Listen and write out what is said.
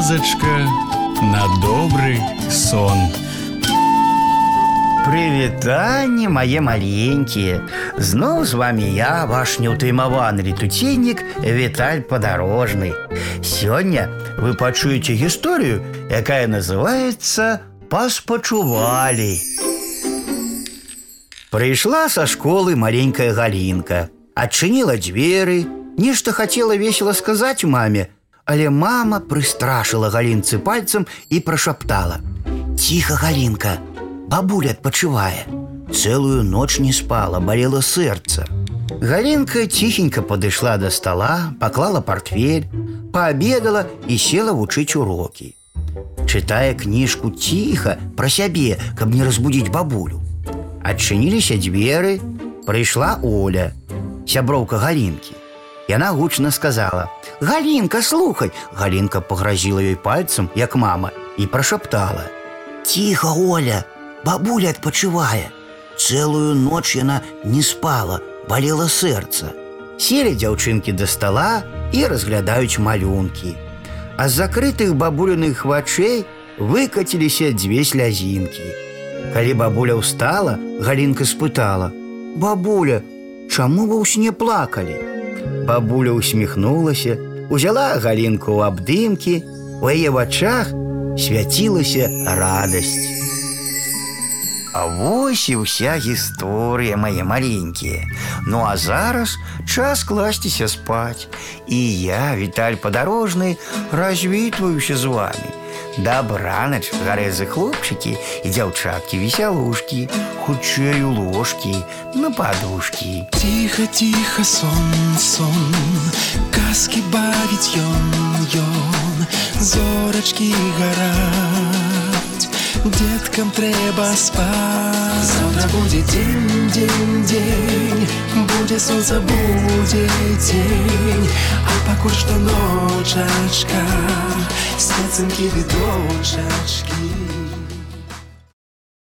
казачка на добрый сон. Прывітанне мае маленькія Зноў з вами я ваш неўтаймаваны летуценнік Віталь падарожны Сёння вы пачуеце гісторыю, якая называется паспачувалі Прыйшла са школы маленькая галінка адчыніла дзверы нешта хацела весела сказаць маме але мама прыстрашыла галінцы пальцам і прашаптала Ціха галінка бабуля адпачывае Цэлую ноч не спала, балела сэрца Галінка ціхенька падышла да стола, паклала портфель, паабедала і села вучыць урокі. Чытае кніжку ціха пра сябе, каб не разбудзіць бабулю. Адчыніліся дзверы, прыйшла Оля, сяброўка галінкі. Яна гучна сказала: « Галінка, слухай, Галінка пагразіла ёй пальцам, як мама, і прашаптала: « Ціха, Оля, бабуля адпачывае. Цэлую ноч яна не спала, балела сэрца. Селі дзяўчынкі да стола і разглядаюць малюнкі. А з закрытых бабуліных вачэй выкаціліся дзве слязінкі. Калі бабуля ўстала, Галінка спытала: « Бабуля, чаму вы ў сне плакалі? Бабуля усміхнулася, узяла галінку ў абдымкі, у яе вачах свяцілася радасць. А вось і ўся гісторыя мае маленькія. Ну а зараз час класціся спаць. І я, Віталь падарожны, развітваюся з вами. Дабранач, гарэзы хлопчыкі і дзяўчаткі весялушкі, хутчэй у ложкі, на падушкі. Тихо, тихо, сон, сон, казкі бавіць ён, ён, зорачкі гараць. Деткам трэба спаць. Завтра будзе дзень, дзень, дзень, будзе сонца, будзе дзень, а пакуль што ночачка, спецынкі відочачкі.